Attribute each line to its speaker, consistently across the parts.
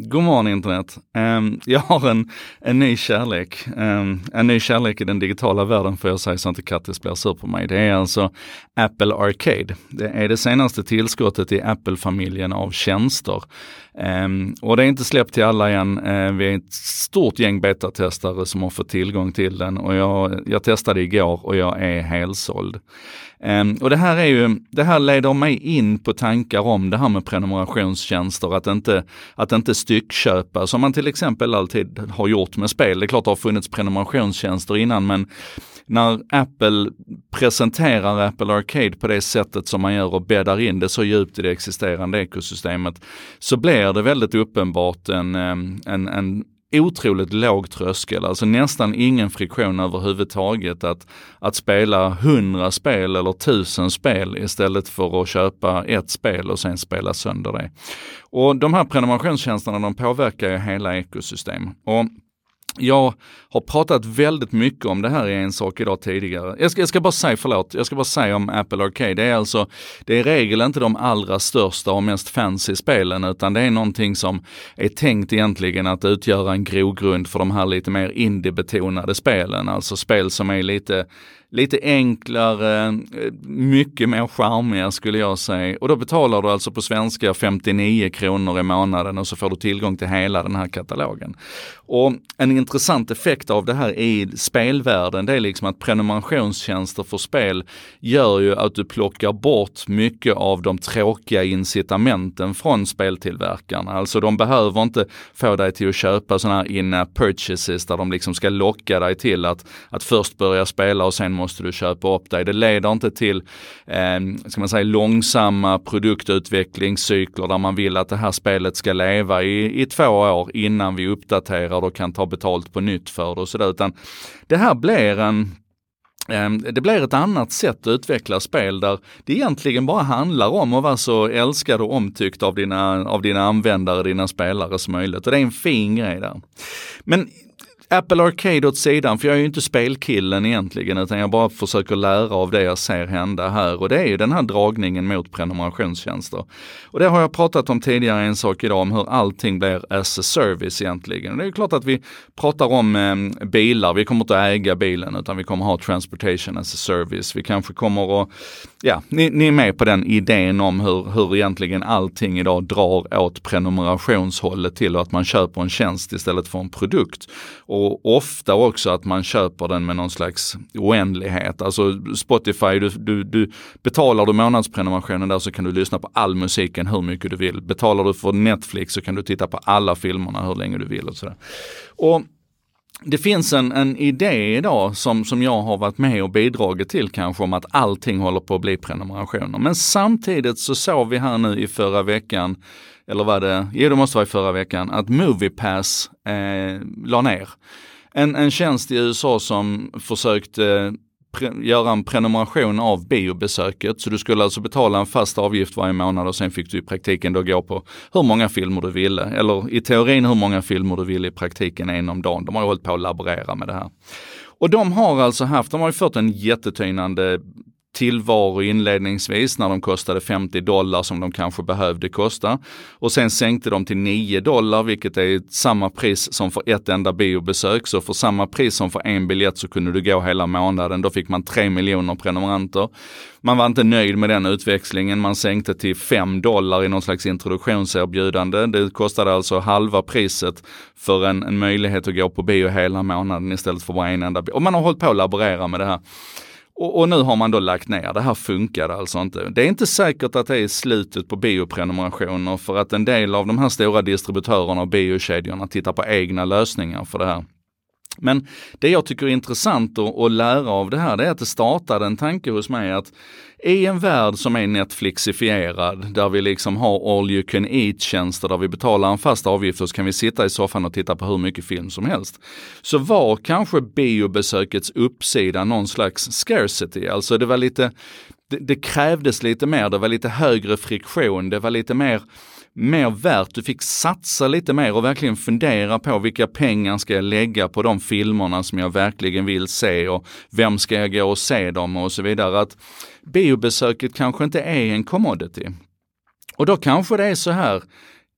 Speaker 1: God morgon internet. Um, jag har en, en ny kärlek. Um, en ny kärlek i den digitala världen får jag säga så att inte Kattis blir sur på mig. Det är alltså Apple Arcade. Det är det senaste tillskottet i Apple-familjen av tjänster. Um, och det är inte släppt till alla än. Uh, vi är ett stort gäng betatestare som har fått tillgång till den och jag, jag testade igår och jag är helsåld. Um, och det här, är ju, det här leder mig in på tankar om det här med prenumerationstjänster, att inte, att inte styckköpa som man till exempel alltid har gjort med spel. Det är klart det har funnits prenumerationstjänster innan men när Apple presenterar Apple Arcade på det sättet som man gör och bäddar in det så djupt i det existerande ekosystemet så blir det väldigt uppenbart en, eh, en, en otroligt låg tröskel, alltså nästan ingen friktion överhuvudtaget att, att spela hundra spel eller tusen spel istället för att köpa ett spel och sen spela sönder det. Och de här prenumerationstjänsterna de påverkar ju hela ekosystem. Och jag har pratat väldigt mycket om det här i en sak idag tidigare. Jag ska, jag ska bara säga, förlåt, jag ska bara säga om Apple Arcade. Det är alltså, det är i regel inte de allra största och mest fancy spelen utan det är någonting som är tänkt egentligen att utgöra en grogrund för de här lite mer indie-betonade spelen. Alltså spel som är lite lite enklare, eh, mycket mer charmiga skulle jag säga. Och då betalar du alltså på svenska 59 kronor i månaden och så får du tillgång till hela den här katalogen. Och en intressant effekt av det här i spelvärlden, det är liksom att prenumerationstjänster för spel gör ju att du plockar bort mycket av de tråkiga incitamenten från speltillverkarna. Alltså de behöver inte få dig till att köpa sådana här in-app purchases där de liksom ska locka dig till att, att först börja spela och sen måste du köpa upp dig. Det leder inte till eh, ska man säga, långsamma produktutvecklingscykler där man vill att det här spelet ska leva i, i två år innan vi uppdaterar och kan ta betalt på nytt för det och sådär. Utan det här blir en ehm, det blir ett annat sätt att utveckla spel där det egentligen bara handlar om att vara så älskad och omtyckt av dina, av dina användare, dina spelare som möjligt. Och det är en fin grej där. Men Apple Arcade åt sidan, för jag är ju inte spelkillen egentligen, utan jag bara försöker lära av det jag ser hända här. Och det är ju den här dragningen mot prenumerationstjänster. Och det har jag pratat om tidigare en sak idag, om hur allting blir as a service egentligen. Och det är klart att vi pratar om eh, bilar, vi kommer inte att äga bilen, utan vi kommer ha transportation as a service. Vi kanske kommer att, ja, ni, ni är med på den idén om hur, hur egentligen allting idag drar åt prenumerationshållet till och att man köper en tjänst istället för en produkt. Och och ofta också att man köper den med någon slags oändlighet. Alltså Spotify, du, du, du betalar du månadsprenumerationen där så kan du lyssna på all musiken hur mycket du vill. Betalar du för Netflix så kan du titta på alla filmerna hur länge du vill och sådär. Och det finns en, en idé idag som, som jag har varit med och bidragit till kanske om att allting håller på att bli prenumerationer. Men samtidigt så såg vi här nu i förra veckan eller var det, jo det måste vara i förra veckan, att Moviepass eh, la ner. En, en tjänst i USA som försökte göra en prenumeration av biobesöket. Så du skulle alltså betala en fast avgift varje månad och sen fick du i praktiken då gå på hur många filmer du ville. Eller i teorin hur många filmer du ville, i praktiken en om dagen. De har ju hållit på att laborera med det här. Och de har alltså haft, de har ju fått en jättetynande tillvaro inledningsvis när de kostade 50 dollar som de kanske behövde kosta. Och sen sänkte de till 9 dollar vilket är samma pris som för ett enda biobesök. Så för samma pris som för en biljett så kunde du gå hela månaden. Då fick man 3 miljoner prenumeranter. Man var inte nöjd med den utväxlingen. Man sänkte till 5 dollar i någon slags introduktionserbjudande. Det kostade alltså halva priset för en, en möjlighet att gå på bio hela månaden istället för bara en enda bio. Och man har hållit på att laborera med det här. Och, och, nu har man då lagt ner, det här funkar alltså inte. Det är inte säkert att det är slutet på bioprenumerationer för att en del av de här stora distributörerna och biokedjorna tittar på egna lösningar för det här. Men det jag tycker är intressant att, att lära av det här, det är att det startade en tanke hos mig att i en värld som är Netflixifierad, där vi liksom har all you can eat-tjänster, där vi betalar en fast avgift och så kan vi sitta i soffan och titta på hur mycket film som helst. Så var kanske biobesökets uppsida någon slags scarcity, alltså det var lite, det, det krävdes lite mer, det var lite högre friktion, det var lite mer mer värt. Du fick satsa lite mer och verkligen fundera på vilka pengar ska jag lägga på de filmerna som jag verkligen vill se och vem ska jag gå och se dem och så vidare. Att biobesöket kanske inte är en commodity. Och då kanske det är så här,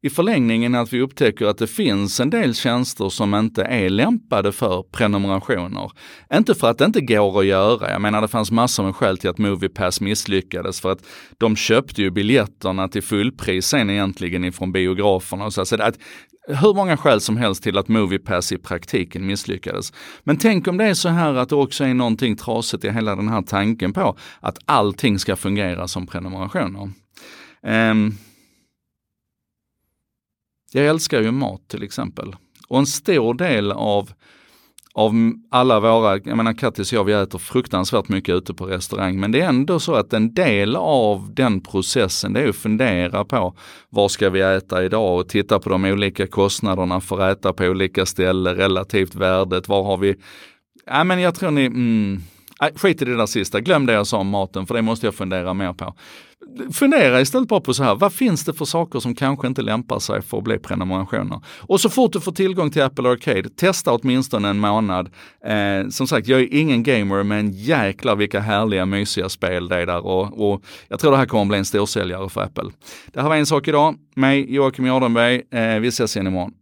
Speaker 1: i förlängningen att vi upptäcker att det finns en del tjänster som inte är lämpade för prenumerationer. Inte för att det inte går att göra. Jag menar det fanns massor med skäl till att Moviepass misslyckades för att de köpte ju biljetterna till fullpris sen egentligen ifrån biograferna. Och så. så att, hur många skäl som helst till att Moviepass i praktiken misslyckades. Men tänk om det är så här att det också är någonting trasigt i hela den här tanken på att allting ska fungera som prenumerationer. Um, jag älskar ju mat till exempel. Och en stor del av, av alla våra, jag menar Kattis och jag, vi äter fruktansvärt mycket ute på restaurang, men det är ändå så att en del av den processen det är att fundera på vad ska vi äta idag och titta på de olika kostnaderna för att äta på olika ställen, relativt värdet, var har vi, ja men jag tror ni, mm, äh, skit i det där sista, glöm det jag sa om maten för det måste jag fundera mer på fundera istället bara på så här, vad finns det för saker som kanske inte lämpar sig för att bli prenumerationer? Och så fort du får tillgång till Apple Arcade, testa åtminstone en månad. Eh, som sagt, jag är ingen gamer, men jäklar vilka härliga mysiga spel det är där och, och jag tror det här kommer bli en storsäljare för Apple. Det här var en sak idag. Mig, Joakim Jardenberg. Eh, vi ses igen imorgon.